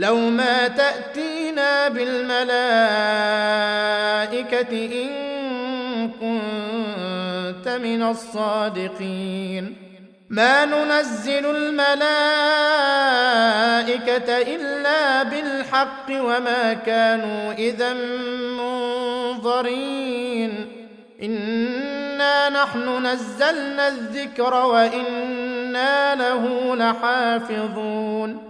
لو ما تأتينا بالملائكة إن كنت من الصادقين. ما ننزل الملائكة إلا بالحق وما كانوا إذا منظرين. إنا نحن نزلنا الذكر وإنا له لحافظون.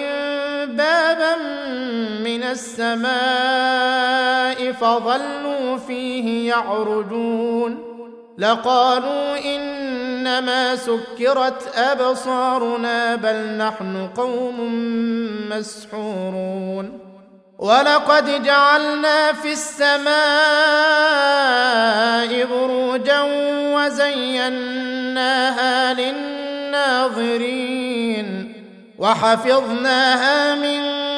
السماء فظلوا فيه يعرجون لقالوا إنما سكرت أبصارنا بل نحن قوم مسحورون ولقد جعلنا في السماء بروجا وزيناها للناظرين وحفظناها من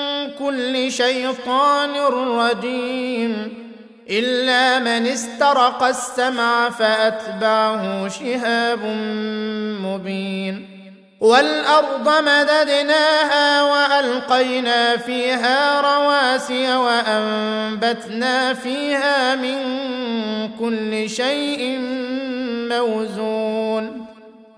كل شيطان رجيم إلا من استرق السمع فأتبعه شهاب مبين والأرض مددناها وألقينا فيها رواسي وأنبتنا فيها من كل شيء موزون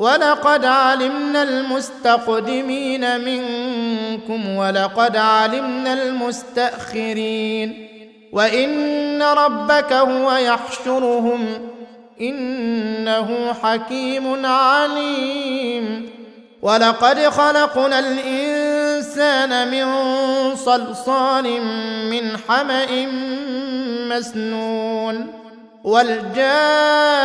ولقد علمنا المستقدمين منكم ولقد علمنا المستأخرين. وإن ربك هو يحشرهم إنه حكيم عليم. ولقد خلقنا الإنسان من صلصال من حمأ مسنون والجان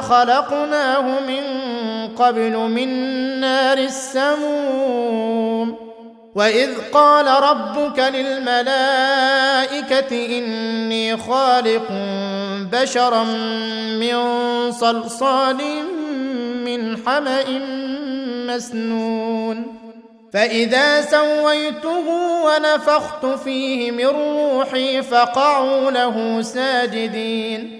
خلقناه من قبل من نار السموم. وإذ قال ربك للملائكة إني خالق بشرا من صلصال من حمأ مسنون. فإذا سويته ونفخت فيه من روحي فقعوا له ساجدين.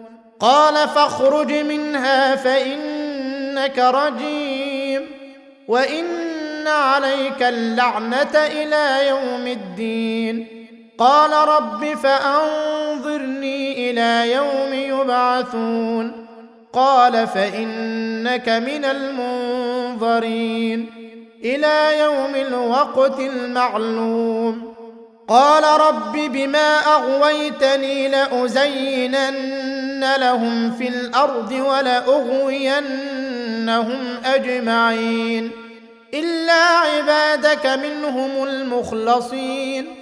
قال فاخرج منها فإنك رجيم وإن عليك اللعنة إلى يوم الدين. قال رب فأنظرني إلى يوم يبعثون. قال فإنك من المنظرين. إلى يوم الوقت المعلوم. قال رب بما أغويتني لأزينن لهم في الأرض ولأغوينهم أجمعين إلا عبادك منهم المخلصين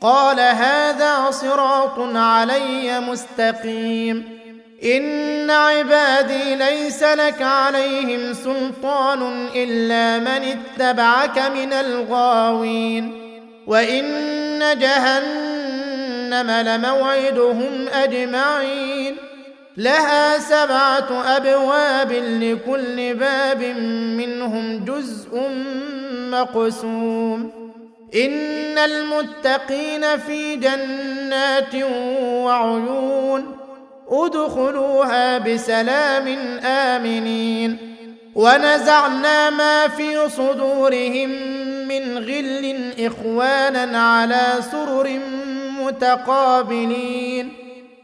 قال هذا صراط علي مستقيم إن عبادي ليس لك عليهم سلطان إلا من اتبعك من الغاوين وإن جهنم لموعدهم أجمعين لها سبعة أبواب لكل باب منهم جزء مقسوم. إن المتقين في جنات وعيون. أدخلوها بسلام آمنين. ونزعنا ما في صدورهم من غل إخوانا على سرر متقابلين.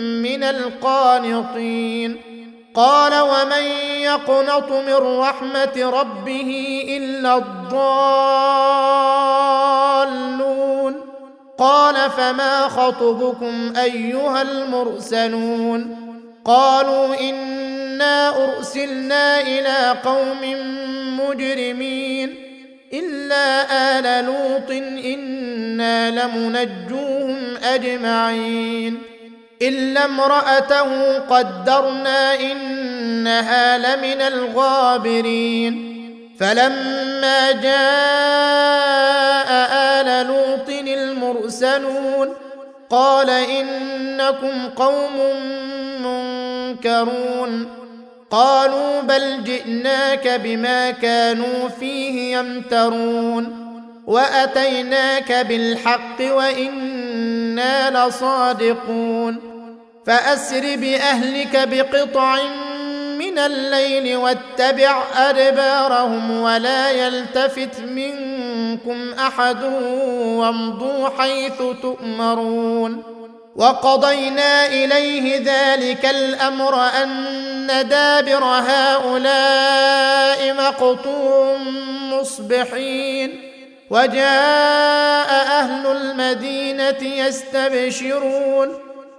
من القانطين. قال ومن يقنط من رحمة ربه إلا الضالون. قال فما خطبكم أيها المرسلون؟ قالوا إنا أرسلنا إلى قوم مجرمين. إلا آل لوط إنا لمنجوهم أجمعين. إلا امرأته قدرنا إنها لمن الغابرين. فلما جاء آل لوط المرسلون قال إنكم قوم منكرون. قالوا بل جئناك بما كانوا فيه يمترون. وأتيناك بالحق وإنا لصادقون. فأسر بأهلك بقطع من الليل واتبع أدبارهم ولا يلتفت منكم أحد وامضوا حيث تؤمرون وقضينا إليه ذلك الأمر أن دابر هؤلاء مقطوع مصبحين وجاء أهل المدينة يستبشرون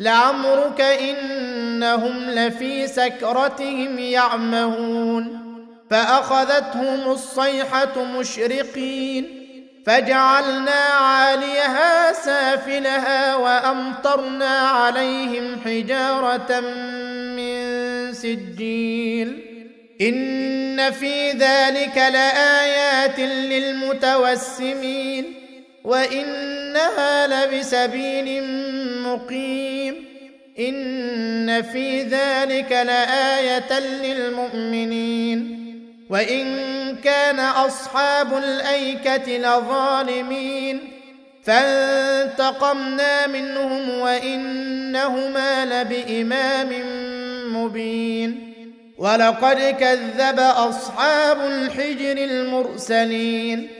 لعمرك إنهم لفي سكرتهم يعمهون فأخذتهم الصيحة مشرقين فجعلنا عاليها سافلها وأمطرنا عليهم حجارة من سجيل إن في ذلك لآيات للمتوسمين وإنها لبسبيل مقيم. إن في ذلك لآية للمؤمنين. وإن كان أصحاب الأيكة لظالمين. فانتقمنا منهم وإنهما لبإمام مبين. ولقد كذب أصحاب الحجر المرسلين.